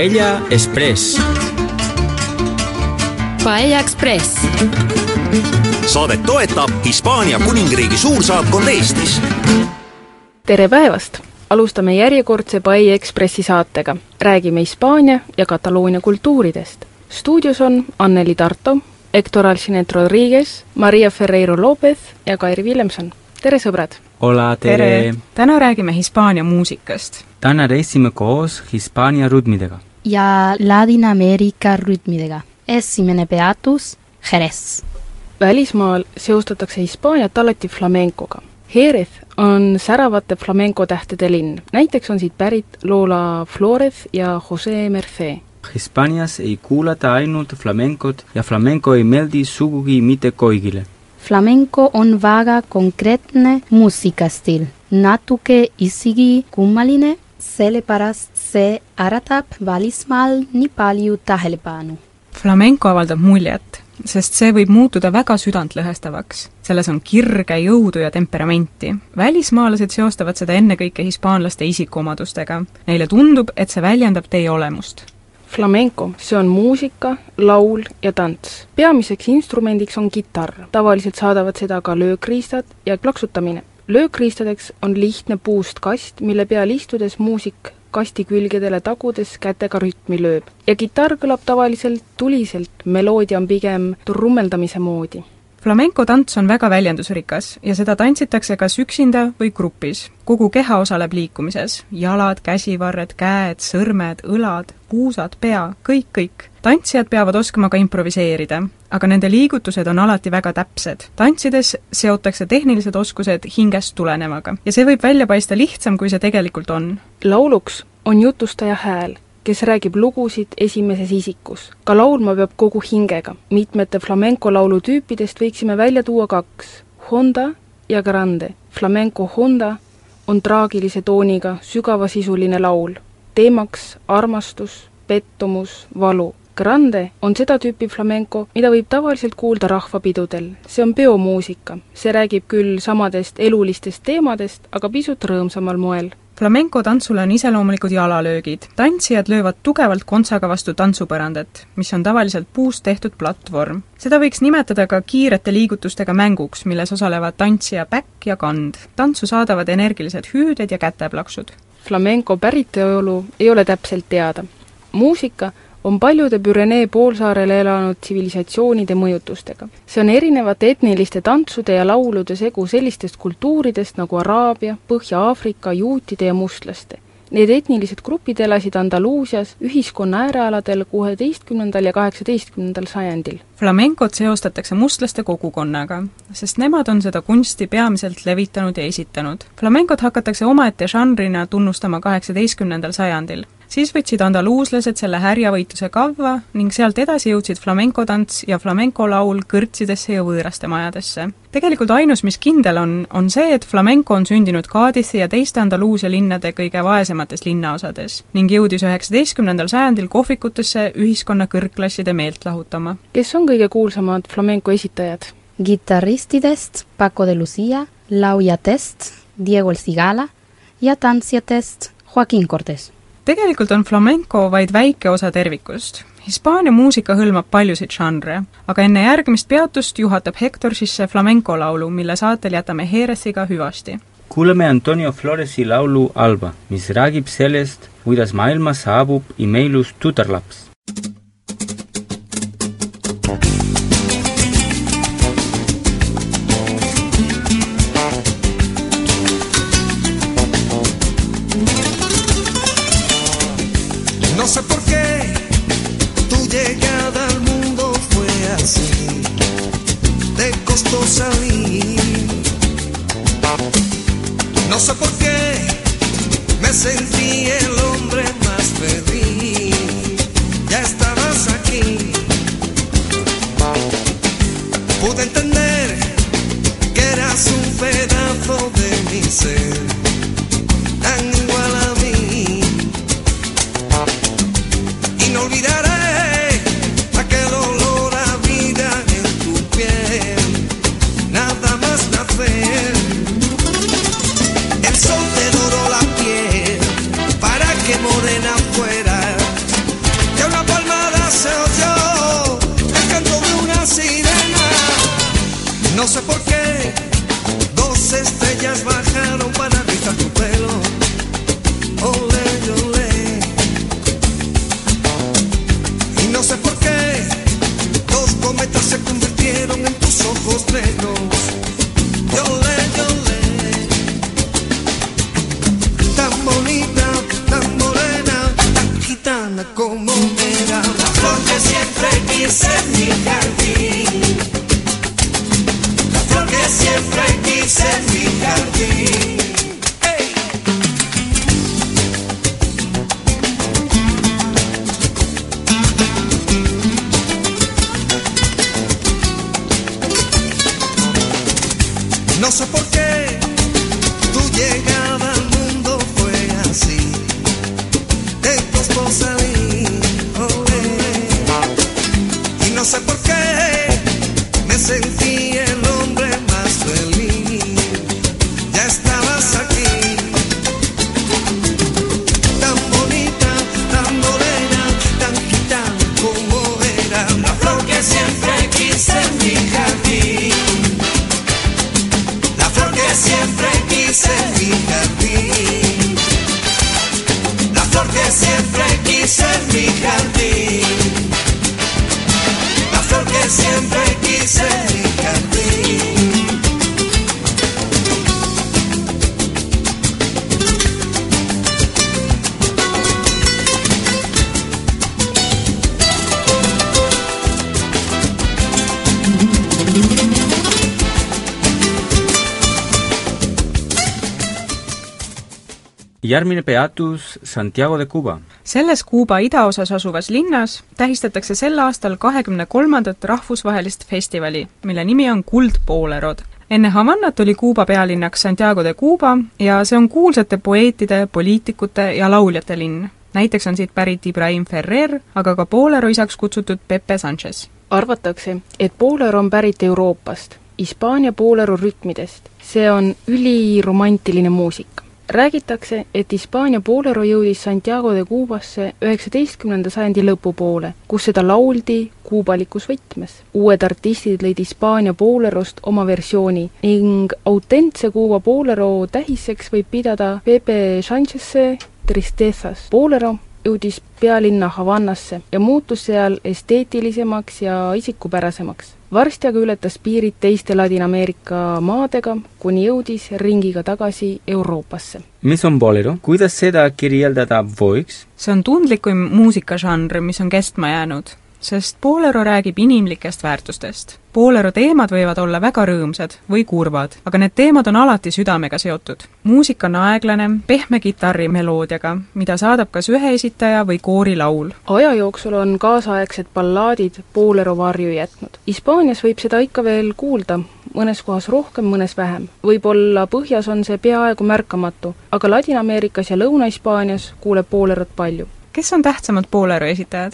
Paella Express. Paella Express. saadet toetab Hispaania kuningriigi suursaatkond Eestis. tere päevast! alustame järjekordse Paella Ekspressi saatega. räägime Hispaania ja Kataloonia kultuuridest. stuudios on Anneli Tarto, Hector Alcinet Rodriguez, Maria Ferreiro Lopez ja Kairi Villemson. tere, sõbrad! Hola, tere! täna räägime Hispaania muusikast. täna reisime koos Hispaania rütmidega. Ja Ladina-Ameerika rütmidega. Esimene peatus Jerez. välismaal seostatakse Hispaaniat alati flamencoga. Jerez on säravate flamenco tähtede linn, näiteks on siit pärit Lola Flores ja Jose Merced. Hispaanias ei kuulata ainult flamencot ja flamenco ei meeldi sugugi mitte kõigile. Flamenco on väga konkreetne muusikastiil, natuke isegi kummaline, sellepärast see äratab välismaal nii palju tähelepanu. flamenco avaldab muljet, sest see võib muutuda väga südantlõhestavaks. selles on kirge, jõudu ja temperamenti. välismaalased seostavad seda ennekõike hispaanlaste isikuomadustega. Neile tundub, et see väljendab teie olemust Flamenco, see on muusika, laul ja tants. peamiseks instrumendiks on kitarr, tavaliselt saadavad seda ka löökriistad ja plaksutamine. Löökriistadeks on lihtne puust kast, mille peal istudes muusik kasti külgedele tagudes kätega rütmi lööb. ja kitarr kõlab tavaliselt tuliselt, meloodia on pigem trummeldamise moodi flamenco tants on väga väljendusrikas ja seda tantsitakse kas üksinda või grupis. kogu keha osaleb liikumises, jalad, käsivarred, käed, sõrmed, õlad, puusad, pea, kõik, kõik. tantsijad peavad oskama ka improviseerida, aga nende liigutused on alati väga täpsed. tantsides seotakse tehnilised oskused hingest tulenevaga ja see võib välja paista lihtsam, kui see tegelikult on. lauluks on jutustaja hääl kes räägib lugusid esimeses isikus. ka laulma peab kogu hingega. mitmete flamenco laulutüüpidest võiksime välja tuua kaks, Honda ja Grande. Flamenco Honda on traagilise tooniga sügavasisuline laul. teemaks armastus, pettumus, valu. Grande on seda tüüpi flamenco, mida võib tavaliselt kuulda rahvapidudel. see on peomuusika. see räägib küll samadest elulistest teemadest, aga pisut rõõmsamal moel flamenco tantsule on iseloomulikud jalalöögid. tantsijad löövad tugevalt kontsaga vastu tantsupõrandat, mis on tavaliselt puust tehtud platvorm. seda võiks nimetada ka kiirete liigutustega mänguks, milles osalevad tantsija päkk ja kand. tantsu saadavad energilised hüüded ja käteplaksud. Flamenco päritolu ei ole täpselt teada. muusika on paljude Pürenee poolsaarel elanud tsivilisatsioonide mõjutustega. see on erinevate etniliste tantsude ja laulude segu sellistest kultuuridest nagu Araabia, Põhja-Aafrika, juutide ja mustlaste. Need etnilised grupid elasid Andaluusias ühiskonna äärealadel kuueteistkümnendal ja kaheksateistkümnendal sajandil. flamencot seostatakse mustlaste kogukonnaga, sest nemad on seda kunsti peamiselt levitanud ja esitanud. flamencot hakatakse omaette žanrina tunnustama kaheksateistkümnendal sajandil siis võtsid andaluuslased selle härjavõitluse kavva ning sealt edasi jõudsid flamenco tants ja flamenco laul kõrtsidesse ja võõraste majadesse. tegelikult ainus, mis kindel on, on see, et flamenco on sündinud Cadizi ja teiste Andaluusia linnade kõige vaesemates linnaosades ning jõudis üheksateistkümnendal sajandil kohvikutesse ühiskonna kõrgklasside meelt lahutama. kes on kõige kuulsamad flamenco esitajad? kitarristidest Paco de Lucia, lauljatest Diego El Cigala ja tantsijatest Joaquin Cortes tegelikult on flamenco vaid väike osa tervikust. Hispaania muusika hõlmab paljusid žanre, aga enne järgmist peatust juhatab Hector sisse flamenco laulu, mille saatel jätame Jeresiga hüvasti. kuulame Antonio Floresi laulu Alba, mis räägib sellest, kuidas maailma saabub imeilus tütarlaps järgmine peatus Santiago de Cuba. selles Kuuba idaosas asuvas linnas tähistatakse sel aastal kahekümne kolmandat rahvusvahelist festivali, mille nimi on Kuldpoolerod. enne Havannat oli Kuuba pealinnaks Santiago de Cuba ja see on kuulsate poeetide, poliitikute ja lauljate linn. näiteks on siit pärit Ibrahim Ferrer, aga ka Poolero isaks kutsutud Pepe Sanchez. arvatakse, et Poolero on pärit Euroopast, Hispaania Poolero rütmidest. see on üliromantiline muusika räägitakse, et Hispaania boolero jõudis Santiago de Cubasse üheksateistkümnenda sajandi lõpupoole, kus seda lauldi kuubalikus võtmes. uued artistid lõid Hispaania boolerost oma versiooni ning autentse Kuuba boolero tähiseks võib pidada Pepe Sanchez'e Tristezas. boolero jõudis pealinna Havannasse ja muutus seal esteetilisemaks ja isikupärasemaks varsti aga ületas piirid teiste Ladina-Ameerika maadega, kuni jõudis ringiga tagasi Euroopasse. mis on bolero, kuidas seda kirjeldada võiks? see on tundlikum muusikažanr, mis on kestma jäänud sest Bolero räägib inimlikest väärtustest. Bolero teemad võivad olla väga rõõmsad või kurvad, aga need teemad on alati südamega seotud. muusika on aeglane, pehme kitarrimeloodiaga, mida saadab kas ühe esitaja või koorilaul. aja jooksul on kaasaegsed ballaadid Bolero varju jätnud. Hispaanias võib seda ikka veel kuulda, mõnes kohas rohkem, mõnes vähem. võib-olla põhjas on see peaaegu märkamatu, aga Ladina-Ameerikas ja Lõuna-Hispaanias kuuleb Bolerot palju. kes on tähtsamad Bolero esitajad?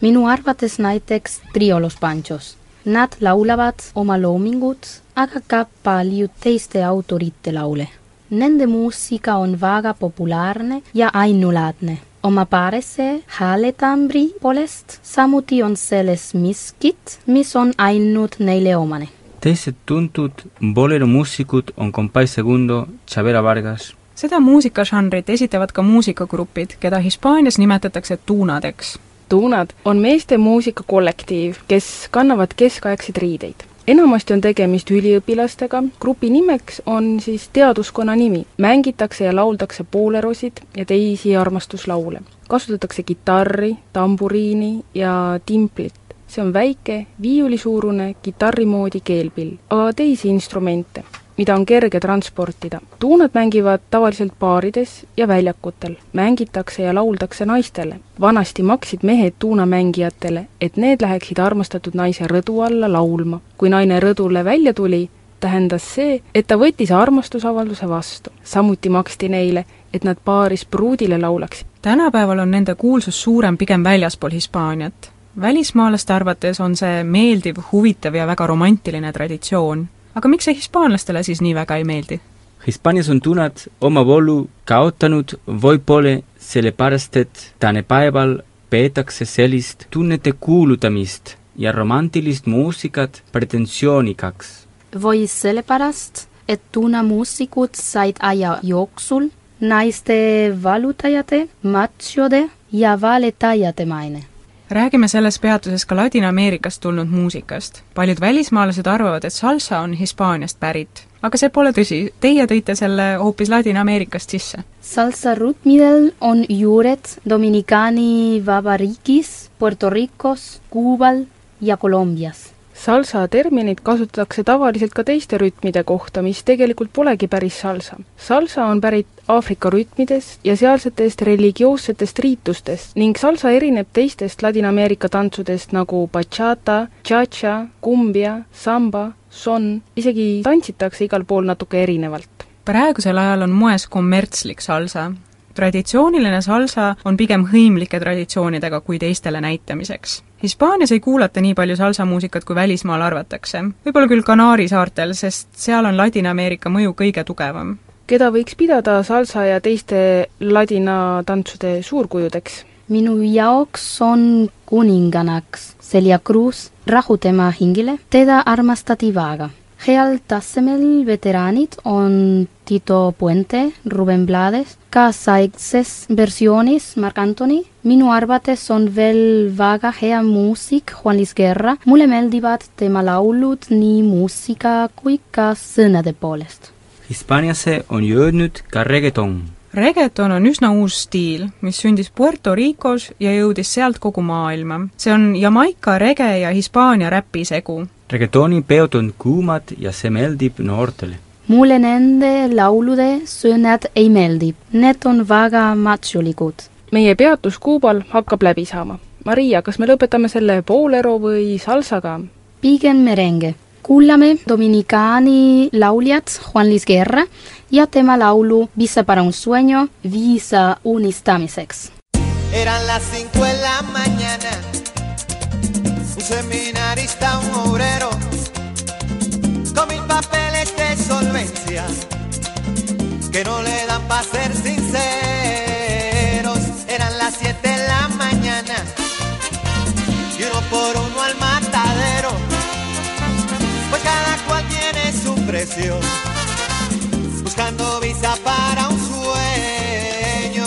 Minu arvates näiteks Trio Los Panchos. Nad laulavad oma loomingut, aga ka paljud teiste autorite laule. Nende muusika on väga populaarne ja ainulaadne. oma parese hääletambri poolest samuti on selles miskit, mis on ainult neile omane. teised tuntud bolero muusikud on Compay Segundo, Chavera Vargas. seda muusikažanrit esitavad ka muusikagrupid, keda Hispaanias nimetatakse tuunadeks Tuunad on meeste muusikakollektiiv, kes kannavad keskaegseid riideid. enamasti on tegemist üliõpilastega, grupi nimeks on siis teaduskonna nimi. mängitakse ja lauldakse boolerosid ja teisi armastuslaule. kasutatakse kitarri, tamburiini ja timplit. see on väike, viiulisuurune kitarri moodi keelpill, aga teisi instrumente mida on kerge transportida. tuunad mängivad tavaliselt baarides ja väljakutel. mängitakse ja lauldakse naistele. vanasti maksid mehed tuunamängijatele, et need läheksid armastatud naise rõdu alla laulma. kui naine rõdule välja tuli, tähendas see, et ta võttis armastusavalduse vastu. samuti maksti neile, et nad baaris pruudile laulaksid. tänapäeval on nende kuulsus suurem pigem väljaspool Hispaaniat. välismaalaste arvates on see meeldiv, huvitav ja väga romantiline traditsioon aga miks see hispaanlastele siis nii väga ei meeldi? Hispaanias on tunnad oma voolu kaotanud võib-olla sellepärast, et tänapäeval peetakse sellist tunnete kuulutamist ja romantilist muusikat pretensioonikaks. või sellepärast, et tuunamuusikud said aja jooksul naiste valutajate, matsiode ja valetajate maine räägime selles peatuses ka Ladina-Ameerikast tulnud muusikast. paljud välismaalased arvavad, et salsa on Hispaaniast pärit. aga see pole tõsi, teie tõite selle hoopis Ladina-Ameerikast sisse. salsa rütmidel on juured Dominikaani Vabariigis, Puerto Ricos, Kuubal ja Kolumbias salsa terminit kasutatakse tavaliselt ka teiste rütmide kohta, mis tegelikult polegi päris salsa. salsa on pärit Aafrika rütmidest ja sealsetest religioossetest riitustest ning salsa erineb teistest Ladina-Ameerika tantsudest nagu bachata, cha-cha, kumbia, samba, son, isegi tantsitakse igal pool natuke erinevalt. praegusel ajal on moes kommertslik salsa, traditsiooniline salsa on pigem hõimlike traditsioonidega kui teistele näitamiseks. Hispaanias ei kuulata nii palju salsamuusikat, kui välismaal arvatakse. võib-olla küll Kanaari saartel, sest seal on Ladina-Ameerika mõju kõige tugevam. keda võiks pidada salsa ja teiste ladina tantsude suurkujudeks? minu jaoks on kuningannaks Celia Cruz, Rahu tema hingile, teda armastati väga heal tasemel veteraanid on Tito Puente, Ruben Blades, kaasaegses versioonis Marc Anthony. minu arvates on veel väga hea muusik Juan Luis Guerra, mulle meeldivad tema laulud nii muusika kui ka sõnade poolest. Hispaaniasse on jõudnud ka reggaeton. Reggaeton on üsna uus stiil, mis sündis Puerto Ricos ja jõudis sealt kogu maailma. see on Jamaica rege ja Hispaania räpi segu reggaetoni peod on kuumad ja see meeldib noortele. mulle nende laulude sõnad ei meeldi, need on väga machulikud. meie peatus Kuubal hakkab läbi saama. Maria, kas me lõpetame selle poolero või salsaga? pigem merengue. Kuulame Dominikaani lauljat Juan Luis Guerra ja tema laulu Visa para un sueño, viisa unistamiseks. Eran las cinco de la mañana, un seminarista, un obrero, con mil papeles de solvencia, que no le dan para ser sinceros. Eran las siete de la mañana, y uno por uno buscando visa para un sueño.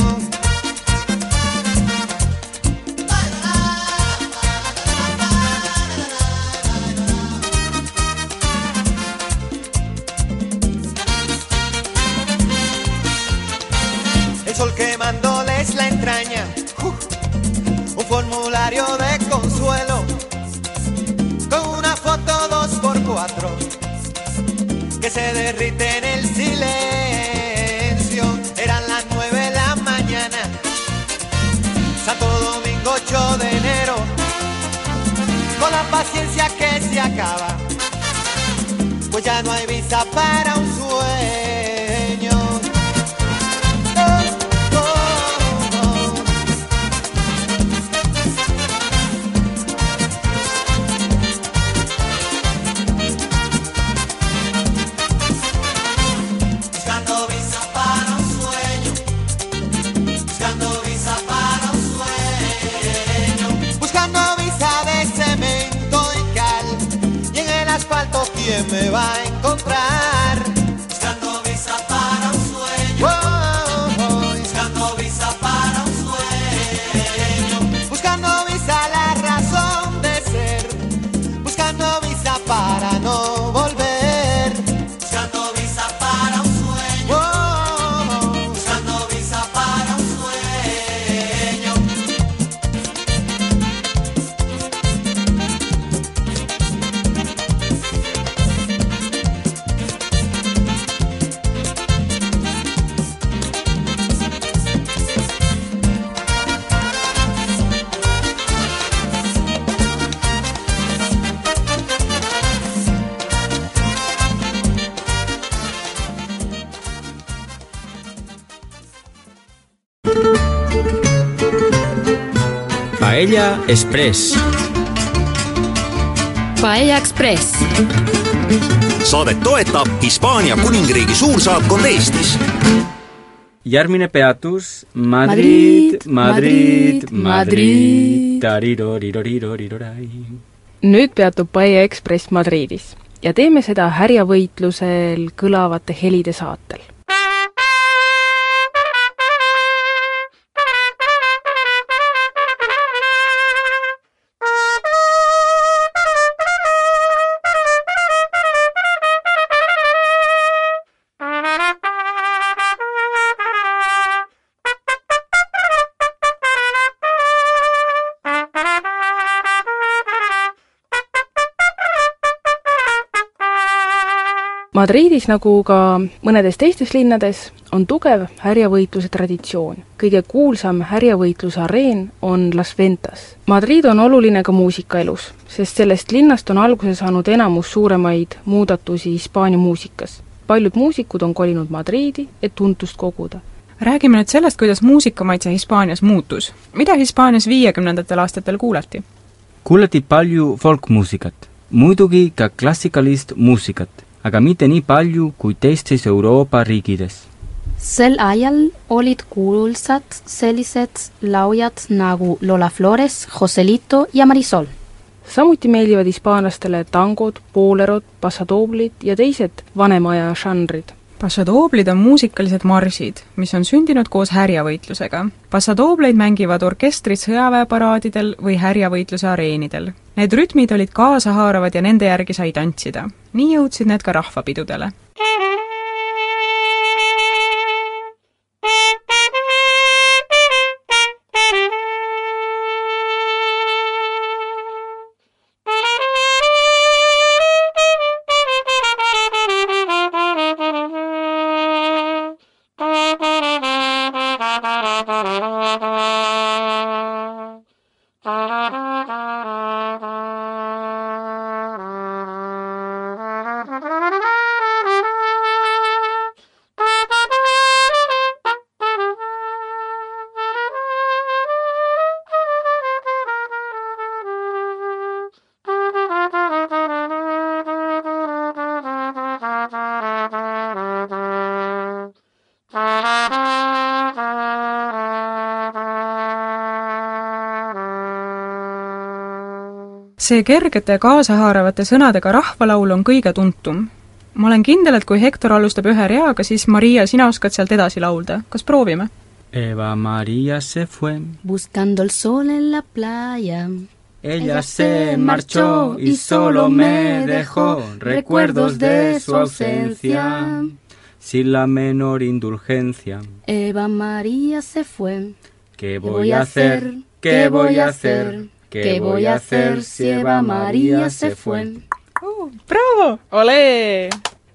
el sol quemándoles la entraña, un formulario de consuelo, con una foto dos por cuatro, que se derrite en el silencio, eran las nueve de la mañana, Santo Domingo 8 de enero, con la paciencia que se acaba, pues ya no hay visa para un Paella Express Paella Express. saadet toetab Hispaania kuningriigi suursaatkond Eestis järgmine peatus Madrid, Madrid, Madrid, Madrid, Madrid. Madrid. nüüd peatub Paia Ekspress Madridis ja teeme seda härjavõitlusel kõlavate helide saatel. Madridis, nagu ka mõnedes teistes linnades, on tugev härjavõitluse traditsioon. kõige kuulsam härjavõitluse areen on Las Ventas. Madrid on oluline ka muusikaelus, sest sellest linnast on alguse saanud enamus suuremaid muudatusi Hispaania muusikas. paljud muusikud on kolinud Madriidi, et tuntust koguda. räägime nüüd sellest, kuidas muusikamaitse Hispaanias muutus. mida Hispaanias viiekümnendatel aastatel kuulati? kuulati palju folkmuusikat, muidugi ka klassikalist muusikat, aga mitte nii palju kui teistes Euroopa riikides. sel ajal olid kuulsad sellised lauljad nagu Lola Flores, Joselito ja Marisol. samuti meeldivad hispaanlastele tangod, boolerod, passadoblid ja teised vanema aja žanrid. Passadooblid on muusikalised marsid, mis on sündinud koos härjavõitlusega. Passadoobleid mängivad orkestrid sõjaväeparaadidel või härjavõitluse areenidel. Need rütmid olid kaasahaaravad ja nende järgi sai tantsida. nii jõudsid need ka rahvapidudele. See kergete ja kaasahaaravate sõnadega rahvalaul on kõige tuntum. ma olen kindel, et kui Hektor alustab ühe reaga, siis Maria, sina oskad sealt edasi laulda, kas proovime? Eva María se fue, Buscando el sol en la playa. ella se marchó y solo me dejó recuerdos de su ausencia, sin la menor indulgencia. Eva María se fue. ¿Qué voy a hacer? ¿Qué voy a hacer? ¿Qué voy a hacer si Eva María se fue? Bravo! ole!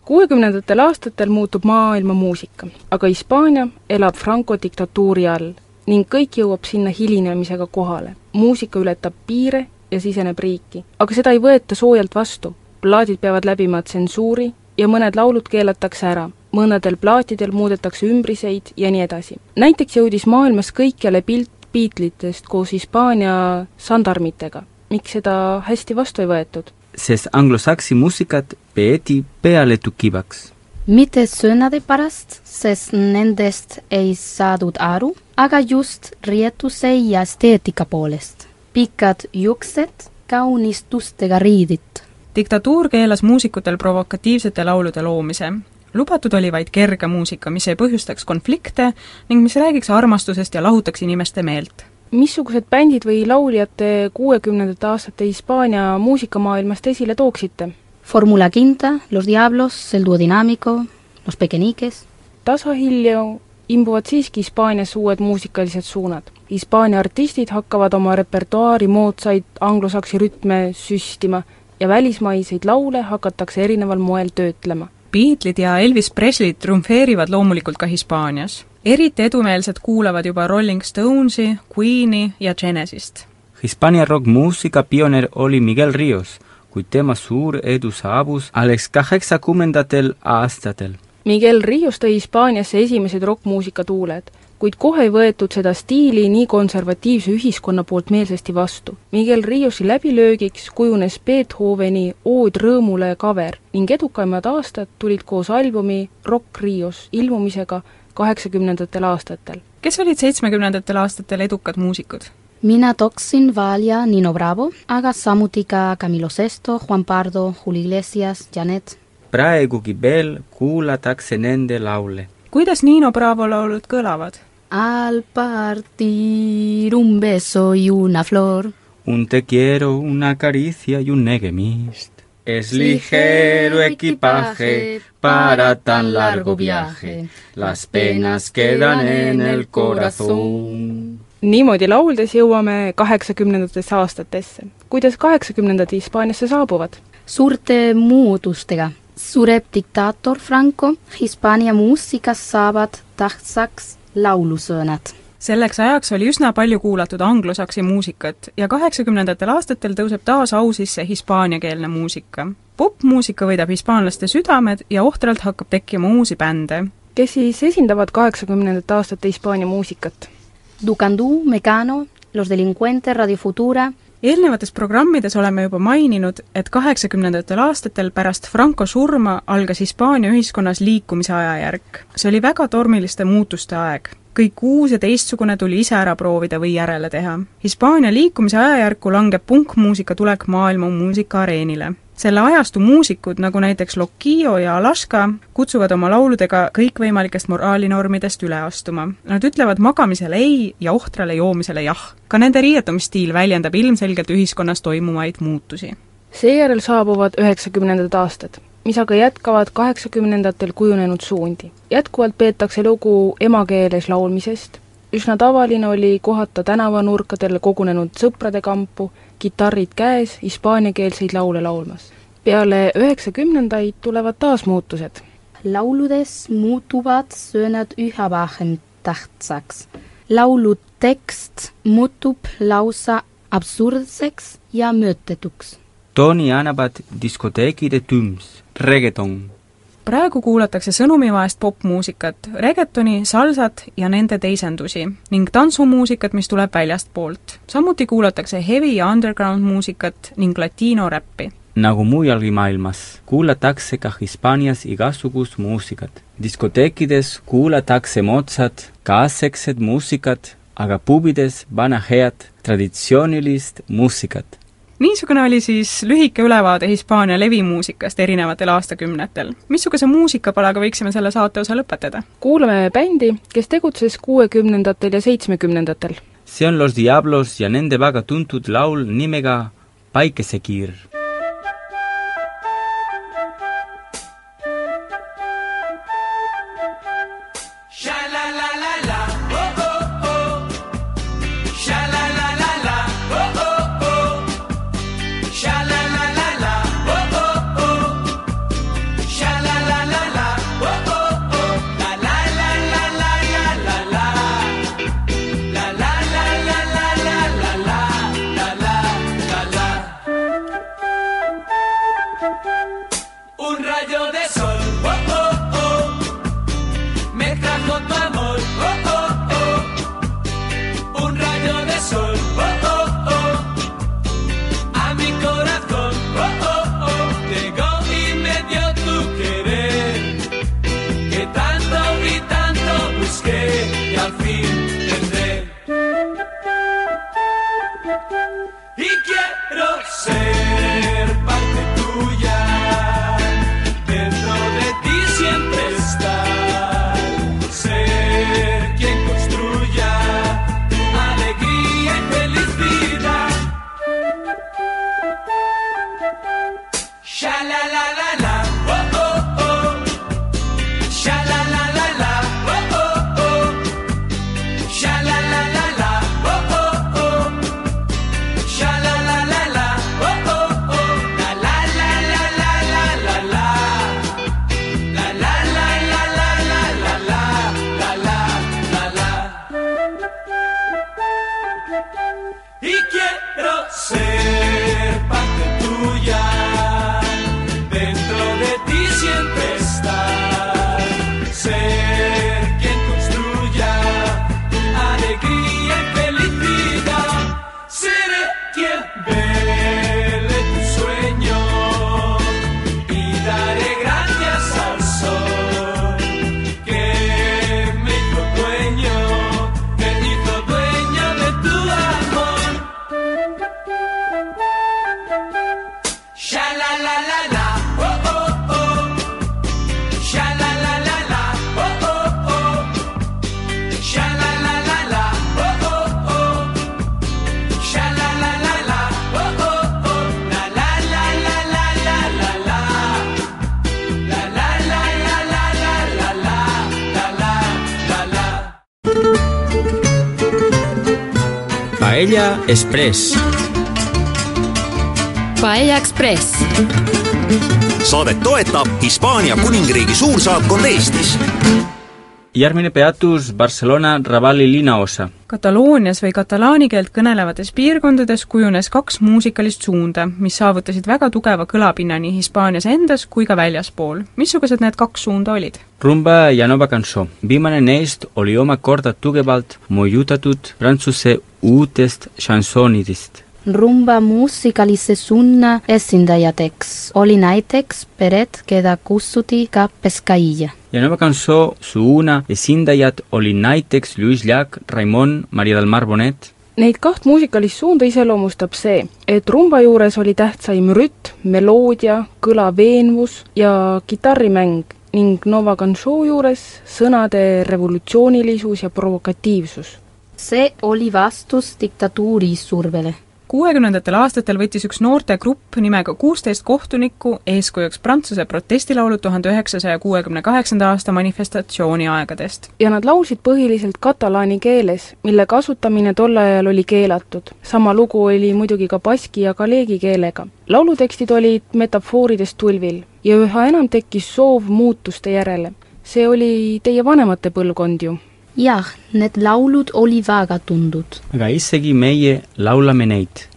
kuuekümnendatel aastatel muutub maailma muusika, aga Hispaania elab Franco diktatuuri all ning kõik jõuab sinna hilinemisega kohale. muusika ületab piire ja siseneb riiki. aga seda ei võeta soojalt vastu. plaadid peavad läbima tsensuuri ja mõned laulud keelatakse ära. mõnedel plaatidel muudetakse ümbriseid ja nii edasi. näiteks jõudis maailmas kõikjale pilt Beatlesitest koos Hispaania sandarmitega. miks seda hästi vastu ei võetud? sest anglosaksi muusikat peeti pealetukivaks. mitte sõnade pärast, sest nendest ei saadud aru, aga just riietuse ja esteetika poolest. pikad juuksed, kaunistustega riidid. diktatuur keelas muusikutel provokatiivsete laulude loomise. Lubatud oli vaid kerge muusika, mis ei põhjustaks konflikte ning mis räägiks armastusest ja lahutaks inimeste meelt missugused bändid või lauljad kuuekümnendate aastate Hispaania muusikamaailmast esile tooksite? Fórmula Quinta, Los Diablos, El Duodinámico, Los Pequeñiques. tasahilju imbuvad siiski Hispaanias uued muusikalised suunad. Hispaania artistid hakkavad oma repertuaari moodsaid anglosaksi rütme süstima ja välismaiseid laule hakatakse erineval moel töötlema. Beatlesid ja Elvis Presley triumfeerivad loomulikult ka Hispaanias. eriti edumeelsed kuulavad juba Rolling Stonesi, Queen'i ja Genesist. Hispaania rokkmuusika pioneer oli Miguel Rios, kuid tema suur edu saabus alles kaheksakümnendatel aastatel. Miguel Rios tõi Hispaaniasse esimesed rokkmuusika tuuled, kuid kohe ei võetud seda stiili nii konservatiivse ühiskonna poolt meelsasti vastu. Miguel Riosi läbilöögiks kujunes Beethoveni Ood rõõmule cover ning edukamad aastad tulid koos albumi Rock Rios ilmumisega kaheksakümnendatel aastatel. kes olid seitsmekümnendatel aastatel edukad muusikud? mina tooksin välja Nino Bravo, aga samuti ka Camilo Sesto, Juan Pardo, Julio Iglesias, Janet. praegugi veel kuulatakse nende laule. kuidas Nino Bravo laulud kõlavad? Al partir un beso y una flor. Un te quiero, una caricia y un negemist. Es ligero equipaje para tan largo viaje. Las penas quedan en el corazón. niimoodi lauldes jõuame kaheksakümnendatesse aastatesse. kuidas kaheksakümnendad Hispaaniasse saabuvad? suurte muutustega. sureb diktaator Franco, Hispaania muusikas saavad tähtsaks laulusõnad. selleks ajaks oli üsna palju kuulatud anglosaksi muusikat ja kaheksakümnendatel aastatel tõuseb taas au sisse hispaaniakeelne muusika. popmuusika võidab hispaanlaste südamed ja ohtralt hakkab tekkima uusi bände. kes siis esindavad kaheksakümnendate aastate Hispaania muusikat? Ducandú, Mecano, Los Delincuentes, Radio Futura, eelnevates programmides oleme juba maininud, et kaheksakümnendatel aastatel pärast Franco surma algas Hispaania ühiskonnas liikumise ajajärk. see oli väga tormiliste muutuste aeg. Kõik uus ja teistsugune tuli ise ära proovida või järele teha. Hispaania liikumise ajajärku langeb punkmuusika tulek maailma muusikaareenile selle ajastu muusikud, nagu näiteks Lokio ja Alaska, kutsuvad oma lauludega kõikvõimalikest moraalinormidest üle astuma. Nad ütlevad magamisele ei ja ohtrale joomisele jah. ka nende riietumisstiil väljendab ilmselgelt ühiskonnas toimuvaid muutusi. seejärel saabuvad üheksakümnendad aastad, mis aga jätkavad kaheksakümnendatel kujunenud suundi. jätkuvalt peetakse lugu emakeeles laulmisest, üsna tavaline oli kohata tänavanurkadel kogunenud sõprade kampu, kitarrid käes, hispaaniakeelseid laule laulmas. peale üheksakümnendaid tulevad taas muutused. lauludes muutuvad sõnad üha vähem tähtsaks. laulu tekst muutub lausa absurdseks ja mõttetuks. tooni annavad diskoteekide tüms, reggaeton. praegu kuulatakse sõnumivaest popmuusikat, reggaetoni, salsat ja nende teisendusi ning tantsumuusikat, mis tuleb väljastpoolt. samuti kuulatakse heavy ja underground muusikat ning latiinoräppi nagu mujalgi maailmas, kuulatakse ka Hispaanias igasugust muusikat. diskoteekides kuulatakse Mozart, kaasaegset muusikat, aga pubides vana head traditsioonilist muusikat. Niisugune oli siis lühike ülevaade Hispaania levimuusikast erinevatel aastakümnetel. missuguse muusikapalaga võiksime selle saate osa lõpetada? kuulame bändi, kes tegutses kuuekümnendatel ja seitsmekümnendatel. see on Los Diablos ja nende väga tuntud laul nimega Päikesekiir Paella Express. Paella Express saadet toetab Hispaania kuningriigi suursaatkond Eestis järgmine peatus Barcelona Ravalli linnaosa. Kataloonias või katalaani keelt kõnelevates piirkondades kujunes kaks muusikalist suunda, mis saavutasid väga tugeva kõlapinna nii Hispaanias endas kui ka väljaspool. missugused need kaks suunda olid? Rumba ja Nova Cançó. viimane neist oli omakorda tugevalt mõjutatud prantsuse uutest šansoonidest. rumba muusikalise suuna esindajateks oli näiteks pered, keda kutsuti ka Pescailla. ja Nova Cançó suuna esindajad olid näiteks Luis Llach, Raimon, Maria del Mar Bonet, Neid kaht muusikalist suunda iseloomustab see, et rumba juures oli tähtsaim rütm, meloodia, kõla veenvus ja kitarrimäng ning Nova Cançó juures sõnade revolutsioonilisus ja provokatiivsus. See oli vastus diktatuuri survele. kuuekümnendatel aastatel võttis üks noortegrupp nimega Kuusteist kohtunikku eeskujuks Prantsuse protestilaulu tuhande üheksasaja kuuekümne kaheksanda aasta manifestatsiooni aegadest. ja nad laulsid põhiliselt katalaani keeles, mille kasutamine tol ajal oli keelatud. sama lugu oli muidugi ka baski ja galeegi keelega. laulutekstid olid metafooridest tulvil ja üha enam tekkis soov muutuste järele. see oli teie vanemate põlvkond ju. jah, need laulud oli väga tundud. aga isegi meie laulame neid.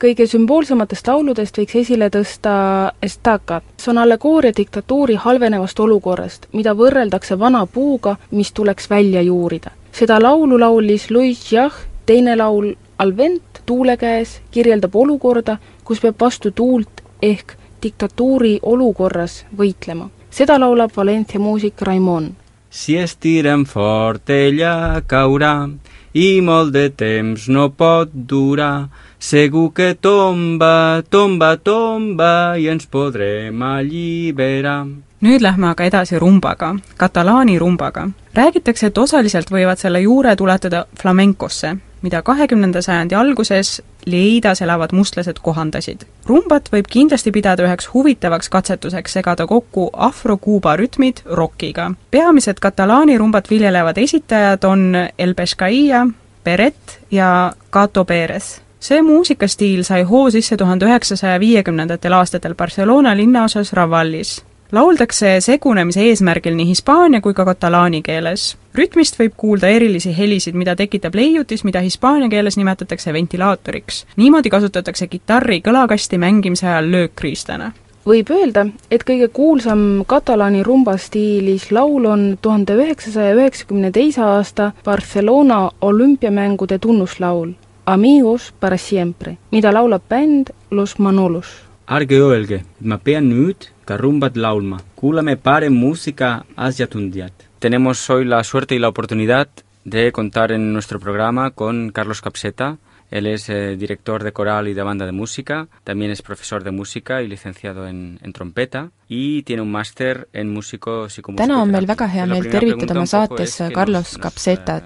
kõige sümboolsematest lauludest võiks esile tõsta Estacat. see on allegooria diktatuuri halvenevast olukorrast, mida võrreldakse vana puuga, mis tuleks välja juurida. seda laulu laulis Louis Jah, teine laul Alvent tuule käes kirjeldab olukorda, kus peab vastu tuult ehk diktatuuri olukorras võitlema. seda laulab Valencia muusik Raimon Si estirem fort ella caurà i molt de temps no pot durar. Segur que tomba, tomba, tomba i ens podrem alliberar. nüüd lähme aga edasi rumbaga, katalaani rumbaga. räägitakse, et osaliselt võivad selle juure tuletada flamenkosse, mida kahekümnenda sajandi alguses Leidas elavad mustlased kohandasid. rumbat võib kindlasti pidada üheks huvitavaks katsetuseks segada kokku afro-kuuba rütmid rokiga. peamised katalaani rumbat viljelevad esitajad on El Pescaia, Peret ja Cato Perez see muusikastiil sai hoo sisse tuhande üheksasaja viiekümnendatel aastatel Barcelona linnaosas Ravallis. Lauldakse segunemise eesmärgil nii hispaania kui ka katalaani keeles. rütmist võib kuulda erilisi helisid, mida tekitab leiutis, mida hispaania keeles nimetatakse ventilaatoriks. niimoodi kasutatakse kitarri kõlakasti mängimise ajal löökkriistana võib öelda, et kõige kuulsam katalaani rumba stiilis laul on tuhande üheksasaja üheksakümne teise aasta Barcelona olümpiamängude tunnuslaul Amigos para siempre, mida laulab bänd Los Manolos. Ärge öelge, et ma pean nüüd ka rumbat laulma. kuulame parem muusika asjatundjat. Tenemos hoy la suerte y la oportunidad de contar en nuestro programa con Carlos Capseta. Él es eh, director de coral y de banda de música, también es profesor de música y licenciado en, en trompeta y tiene un máster en músico psicomúsico. Täna on meil väga hea meel tervitada oma saates Carlos Capsetat.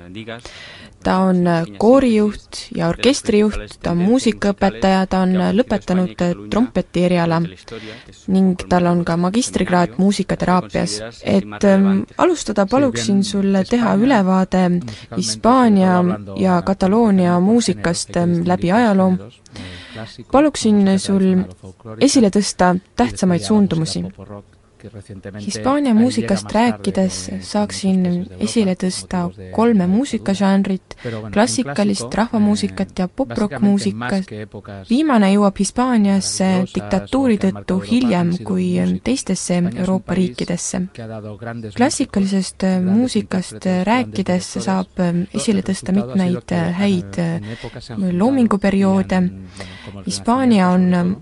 Ta on koorijuht ja orkestrijuht, ta on muusikaõpetaja, ta on lõpetanud trompeti eriala ning tal on ka magistrikraad muusikateraapias. et ähm, alustada paluksin sulle teha ülevaade Hispaania ja Kataloonia muusikast ähm, läbi ajaloo. paluksin sul esile tõsta tähtsamaid suundumusi. Hispaania muusikast rääkides saaksin esile tõsta kolme muusikažanrit, klassikalist rahvamuusikat ja poprock-muusikat. viimane jõuab Hispaaniasse diktatuuri tõttu hiljem kui teistesse Euroopa riikidesse. klassikalisest muusikast rääkides saab esile tõsta mitmeid häid loominguperioode. Hispaania on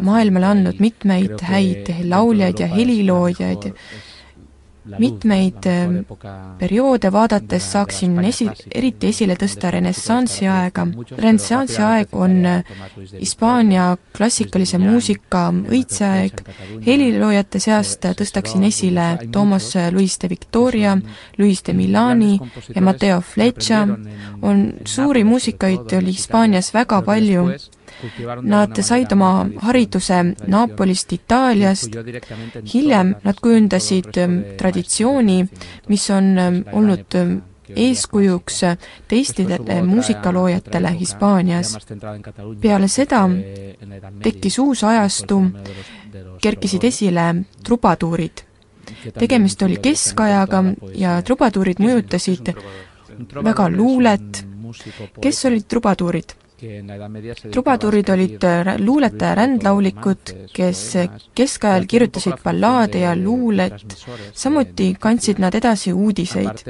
maailmale andnud mitmeid häid lauljaid ja heliloojaid, mitmeid perioode vaadates saaksin esi, eriti esile tõsta renessansi aega. renessansi aeg on Hispaania klassikalise muusika õitseaeg, heliloojate seast tõstaksin esile Toomas Luis de Victoria, Luis de Milani ja Mateo Flecha, on suuri muusikaid oli Hispaanias väga palju Nad said oma hariduse Napolist, Itaaliast, hiljem nad kujundasid traditsiooni, mis on olnud eeskujuks teistele muusikaloojatele Hispaanias. peale seda tekkis uus ajastu, kerkisid esile trubatuurid. tegemist oli keskajaga ja trubatuurid mõjutasid väga luulet. kes olid trubatuurid? Trubatuurid olid luuletaja rändlaulikud, kes keskajal kirjutasid ballaade ja luulet, samuti kandsid nad edasi uudiseid.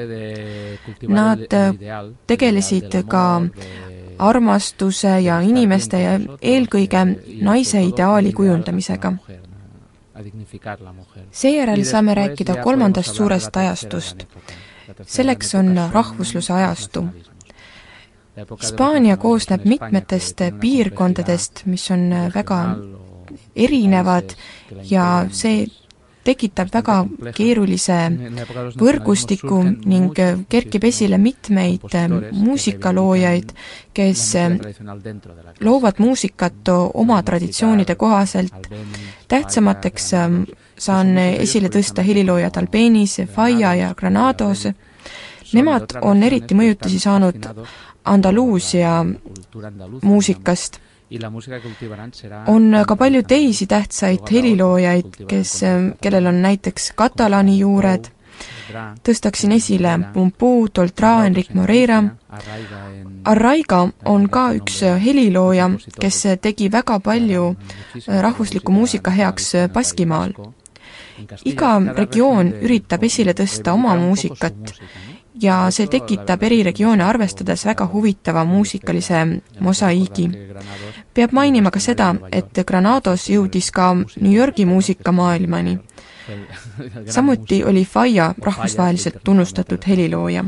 Nad tegelesid ka armastuse ja inimeste ja eelkõige naise ideaali kujundamisega. seejärel saame rääkida kolmandast suurest ajastust. selleks on rahvusluse ajastu Hispaania koosneb mitmetest piirkondadest, mis on väga erinevad ja see tekitab väga keerulise võrgustiku ning kerkib esile mitmeid muusikaloojaid, kes loovad muusikat oma traditsioonide kohaselt. tähtsamateks saan esile tõsta heliloojad Albenis, Falla ja Granados. Nemad on eriti mõjutusi saanud Andaluusia muusikast. on ka palju teisi tähtsaid heliloojaid, kes, kellel on näiteks katalaani juured tõstaksin esile Pumpu, Toltra, Enric Moreira, Arraiga on ka üks helilooja, kes tegi väga palju rahvusliku muusika heaks Baskimaal. iga regioon üritab esile tõsta oma muusikat ja see tekitab eri regioone arvestades väga huvitava muusikalise mosaiigi. peab mainima ka seda, et Granados jõudis ka New Yorgi muusika maailmani. samuti oli Faya rahvusvaheliselt tunnustatud helilooja.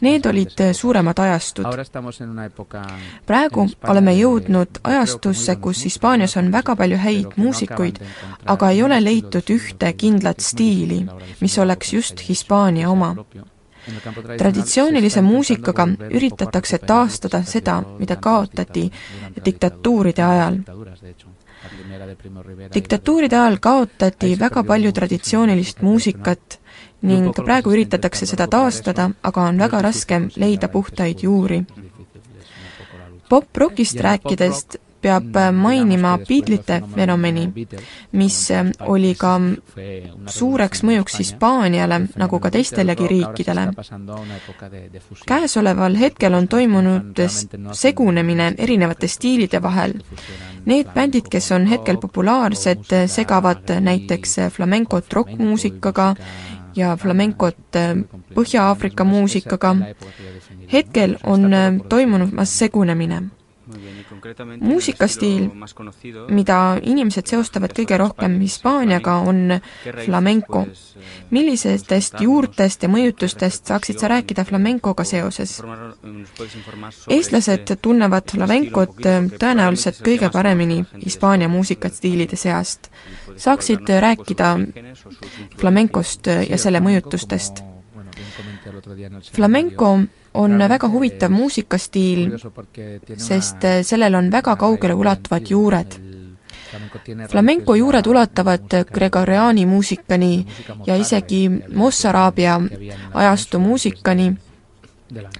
Need olid suuremad ajastud. praegu oleme jõudnud ajastusse, kus Hispaanias on väga palju häid muusikuid, aga ei ole leitud ühte kindlat stiili, mis oleks just Hispaania oma traditsioonilise muusikaga üritatakse taastada seda, mida kaotati diktatuuride ajal. diktatuuride ajal kaotati väga palju traditsioonilist muusikat ning praegu üritatakse seda taastada, aga on väga raske leida puhtaid juuri. Pop-rockist rääkides peab mainima Beatlesite fenomeni, mis oli ka suureks mõjuks Hispaaniale, nagu ka teistelegi riikidele. käesoleval hetkel on toimunud segunemine erinevate stiilide vahel. Need bändid, kes on hetkel populaarsed, segavad näiteks flamencot rokkmuusikaga ja flamencot Põhja-Aafrika muusikaga. hetkel on toimumas segunemine muusikastiil, mida inimesed seostavad kõige rohkem Hispaaniaga, on flamenco. millistest juurtest ja mõjutustest saaksid sa rääkida flamencoga seoses? eestlased tunnevad flamencot tõenäoliselt kõige paremini Hispaania muusikastiilide seast. saaksid rääkida flamencost ja selle mõjutustest? Flamenco on väga huvitav muusikastiil, sest sellel on väga kaugele ulatuvad juured. flamenco juured ulatuvad Gregoriani muusikani ja isegi Mossaraabia ajastu muusikani,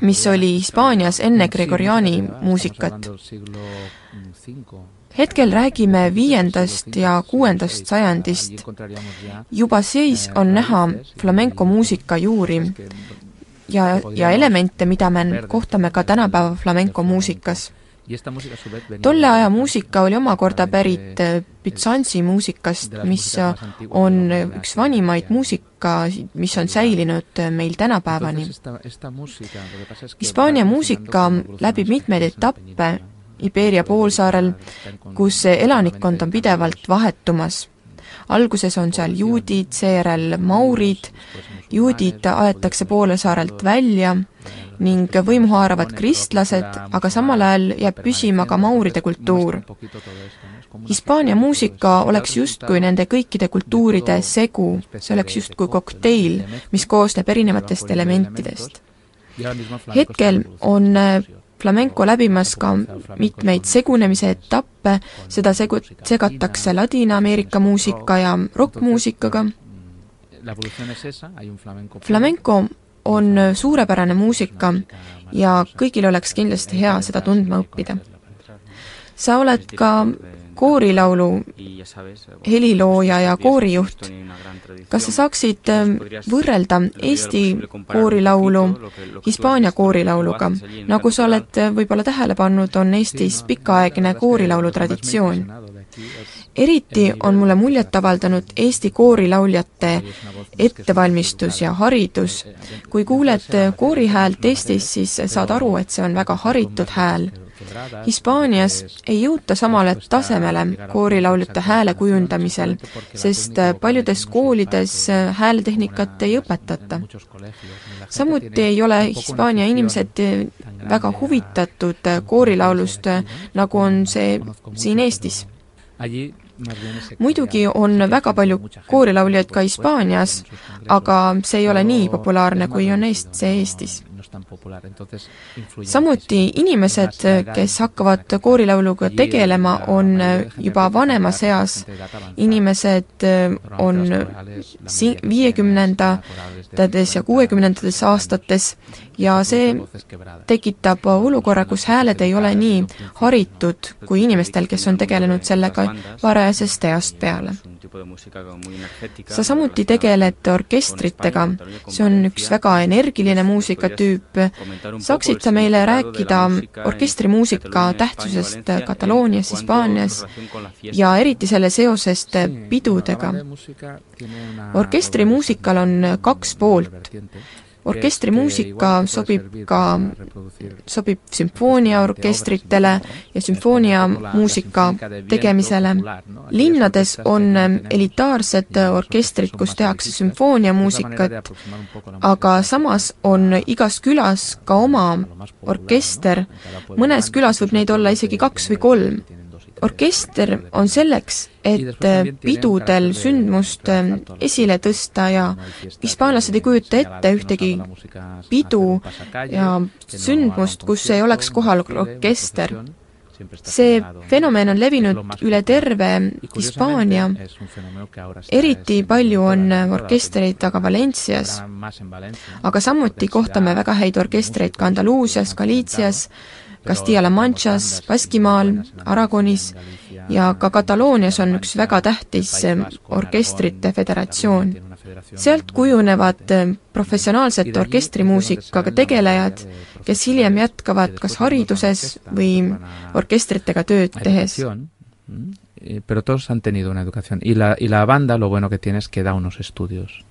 mis oli Hispaanias enne Gregoriani muusikat. hetkel räägime viiendast ja kuuendast sajandist. juba siis on näha flamenco muusika juuri, ja, ja elemente, mida me kohtame ka tänapäeva flamenco muusikas. tolle aja muusika oli omakorda pärit Byzantsi muusikast, mis on üks vanimaid muusika, mis on säilinud meil tänapäevani. Hispaania muusika läbib mitmeid etappe Iberia poolsaarel, kus elanikkond on pidevalt vahetumas. Alguses on seal juudid, seejärel maurid, juudid aetakse poolsaarelt välja ning võimu haaravad kristlased, aga samal ajal jääb püsima ka mauride kultuur. Hispaania muusika oleks justkui nende kõikide kultuuride segu, see oleks justkui kokteil, mis koosneb erinevatest elementidest. hetkel on flamenco läbimas ka mitmeid segunemise etappe, seda segu-, segatakse Ladina-Ameerika muusika ja rokkmuusikaga, flamenco on suurepärane muusika ja kõigil oleks kindlasti hea seda tundma õppida. sa oled ka koorilaulu helilooja ja koorijuht. kas sa saaksid ähm, võrrelda Eesti koorilaulu Hispaania koorilauluga? nagu sa oled äh, võib-olla tähele pannud, on Eestis pikaaegne koorilaulu traditsioon eriti on mulle muljet avaldanud Eesti koorilauljate ettevalmistus ja haridus. kui kuuled koorihäält Eestis, siis saad aru, et see on väga haritud hääl. Hispaanias ei jõuta samale tasemele koorilauljate hääle kujundamisel, sest paljudes koolides hääletehnikat ei õpetata. samuti ei ole Hispaania inimesed väga huvitatud koorilaulust, nagu on see siin Eestis muidugi on väga palju koorilauljaid ka Hispaanias, aga see ei ole nii populaarne, kui on Eest-, see Eestis. Samuti inimesed, kes hakkavad koorilauluga tegelema, on juba vanemas eas. inimesed on si-, viiekümnendates ja kuuekümnendates aastates ja see tekitab olukorra, kus hääled ei ole nii haritud kui inimestel, kes on tegelenud sellega varajasest east peale. sa samuti tegeled orkestritega, see on üks väga energiline muusikatüüp, saaksid sa meile rääkida orkestrimuusika tähtsusest Kataloonias, Hispaanias ja eriti selle seosest pidudega? orkestrimuusikal on kaks poolt orkestrimuusika sobib ka, sobib sümfooniaorkestritele ja sümfooniamuusika tegemisele. linnades on elitaarsed orkestrid, kus tehakse sümfooniamuusikat, aga samas on igas külas ka oma orkester, mõnes külas võib neid olla isegi kaks või kolm orkester on selleks, et pidudel sündmust esile tõsta ja hispaanlased ei kujuta ette ühtegi pidu ja sündmust, kus ei oleks kohal orkester. see fenomen on levinud üle terve Hispaania, eriti palju on orkestreid aga Valencias, aga samuti kohtame väga häid orkestreid ka Andaluusias, Galiitsias, Castilla-La Manchas, Baskimaal, Aragonis ja ka Kataloonias on üks väga tähtis eh, orkestrite föderatsioon. sealt kujunevad eh, professionaalsete orkestrimuusikaga tegelejad, kes hiljem jätkavad kas hariduses või orkestritega tööd tehes. Pero todos han tenido una educación y la, y la banda lo bueno que tiene es que da unos estudios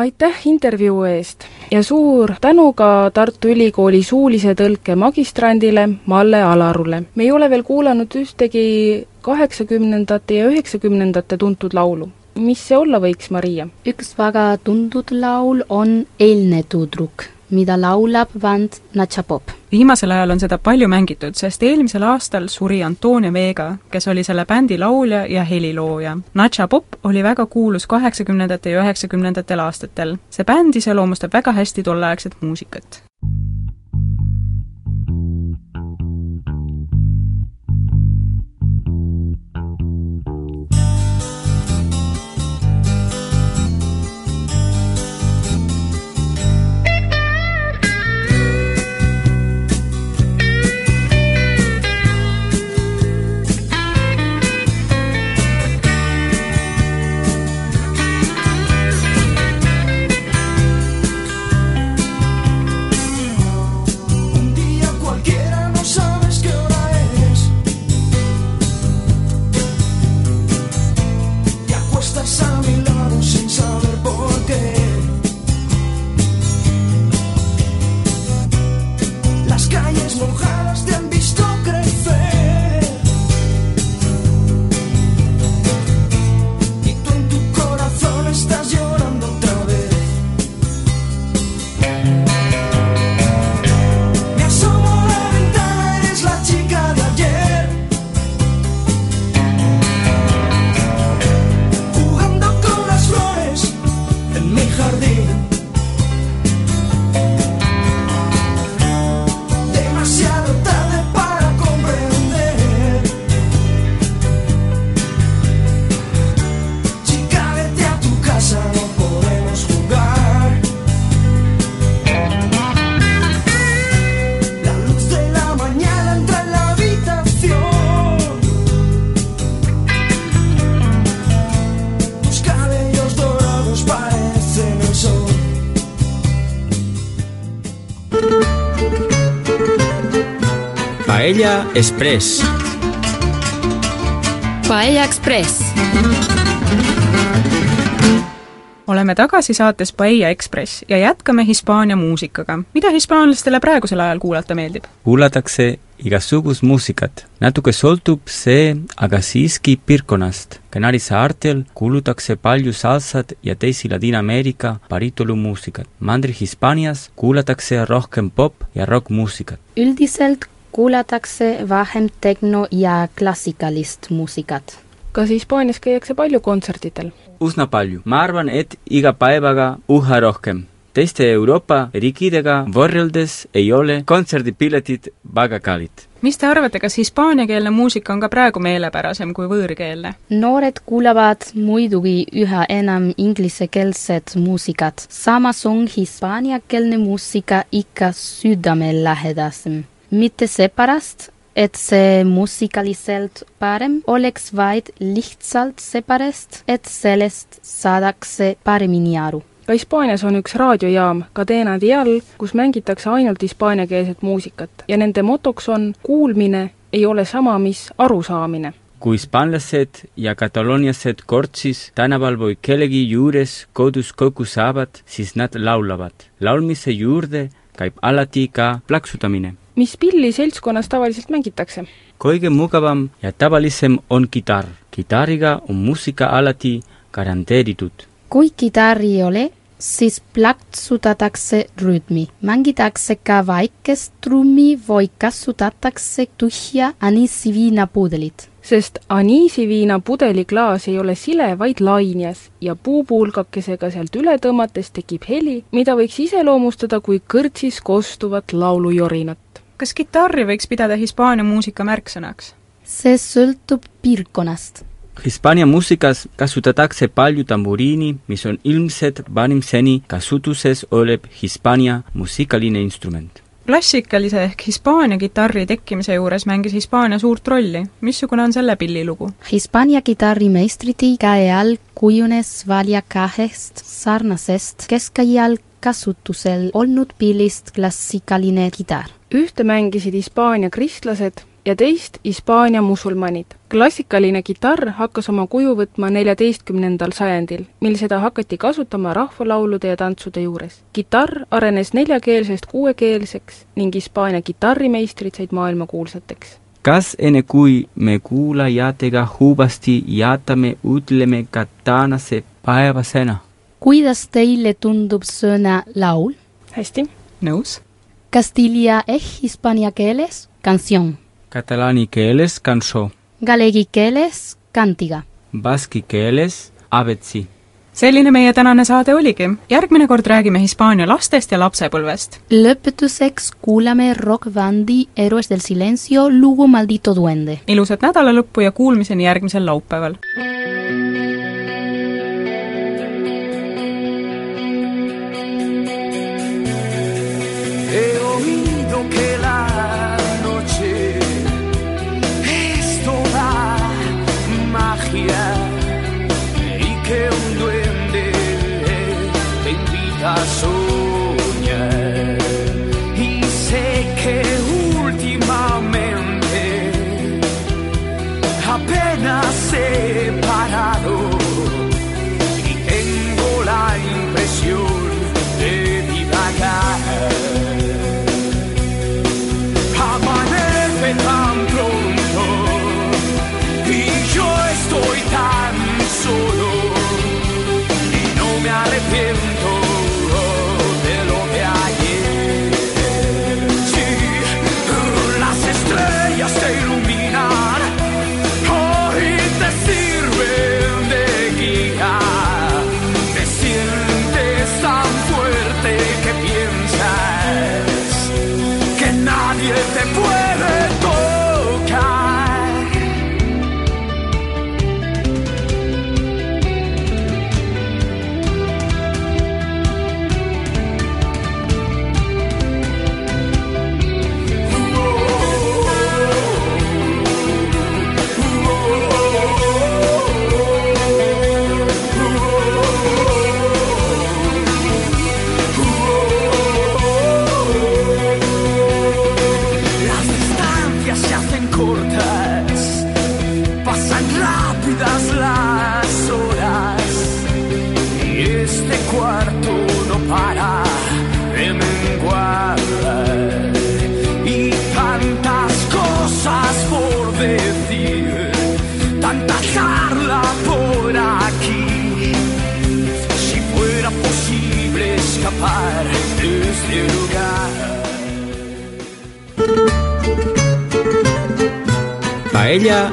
aitäh intervjuu eest ja suur tänu ka Tartu Ülikooli suulise tõlke magistrandile Malle Alarule. me ei ole veel kuulanud ühtegi kaheksakümnendate ja üheksakümnendate tuntud laulu. mis see olla võiks, Maria? üks väga tuntud laul on Eilne tudruk mida laulab bänd Natšapop. viimasel ajal on seda palju mängitud, sest eelmisel aastal suri Antonio Vega, kes oli selle bändi laulja ja helilooja. Natšapop oli väga kuulus kaheksakümnendate ja üheksakümnendatel aastatel. see bänd iseloomustab väga hästi tolleaegset muusikat. Paella Express. Paella Express. oleme tagasi saates Paella Express ja jätkame Hispaania muusikaga. mida hispaanlastele praegusel ajal kuulata meeldib? kuulatakse igasugust muusikat. natuke sõltub see aga siiski piirkonnast. Kanari saartel kuulatakse palju salsat ja teisi Ladina-Ameerika päritolumuusikat. mandri Hispaanias kuulatakse rohkem pop- ja rokkmuusikat. üldiselt kuulatakse vähem tehno- ja klassikalist muusikat. kas Hispaanias käiakse palju kontsertidel? üsna palju, ma arvan, et iga päevaga üha rohkem. teiste Euroopa riikidega võrreldes ei ole kontserdipiletid väga kallid mis te arvate, kas hispaaniakeelne muusika on ka praegu meelepärasem kui võõrkeelne? noored kuulavad muidugi üha enam inglisekeelset muusikat, samas on hispaaniakeelne muusika ikka südamelähedasem. Mitte seepärast, et see muusikaliselt parem oleks, vaid lihtsalt seepärast, et sellest saadakse paremini aru ka Hispaanias on üks raadiojaam, Cadena Dial, kus mängitakse ainult hispaaniakeelset muusikat ja nende motoks on kuulmine ei ole sama, mis arusaamine kui hispaanlased ja kataloniased kortsis tänaval või kellegi juures kodus kokku saavad, siis nad laulavad. laulmise juurde käib alati ka plaksutamine. Mis pilli seltskonnas tavaliselt mängitakse? kõige mugavam ja tavalisem on kitarr. kitarriga on muusika alati garanteeritud. kui kitarri ei ole, siis plaksutatakse rütmi. mängitakse ka väikest trummi või kasutatakse tühja aniisiviinapudelit. sest aniisiviinapudeli klaas ei ole sile, vaid lainjas ja puupulgakesega sealt üle tõmmates tekib heli, mida võiks iseloomustada kui kõrtsis kostuvat laulujorinat. Kas kitarri võiks pidada Hispaania muusika märksõnaks? see sõltub piirkonnast Hispaania muusikas kasutatakse palju tamburiini, mis on ilmselt vanim seni kasutuses olev Hispaania muusikaline instrument. klassikalise ehk Hispaania kitarri tekkimise juures mängis Hispaania suurt rolli. missugune on selle pilli lugu? Hispaania kitarrimeistrite käe all kujunes välja kahest sarnasest keskajal kasutusel olnud pillist klassikaline kitarr. Ühte mängisid Hispaania kristlased ja teist Hispaania musulmanid. klassikaline kitarr hakkas oma kuju võtma neljateistkümnendal sajandil, mil seda hakati kasutama rahvalaulude ja tantsude juures. kitarr arenes neljakeelsest kuuekeelseks ning Hispaania kitarrimeistrid said maailmakuulsateks. kas enne, kui me kuulajatega hubasti jätame, ütleme ka tänase päevasena? kuidas teile tundub sõna laul? hästi. nõus. Castilla ehk hispaania keeles canción katalaani keeles cançó. Galegi keeles cantiga. Baski keeles abetsi. selline meie tänane saade oligi. järgmine kord räägime Hispaania lastest ja lapsepõlvest. lõpetuseks kuulame rokkbändi Héroes del Silencio lugu Maldito Duende. ilusat nädalalõppu ja kuulmiseni järgmisel laupäeval. Paella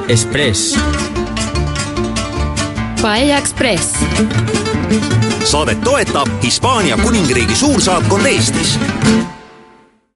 Express. Paella Express. saadet toetab Hispaania Kuningriigi suursaatkond Eestis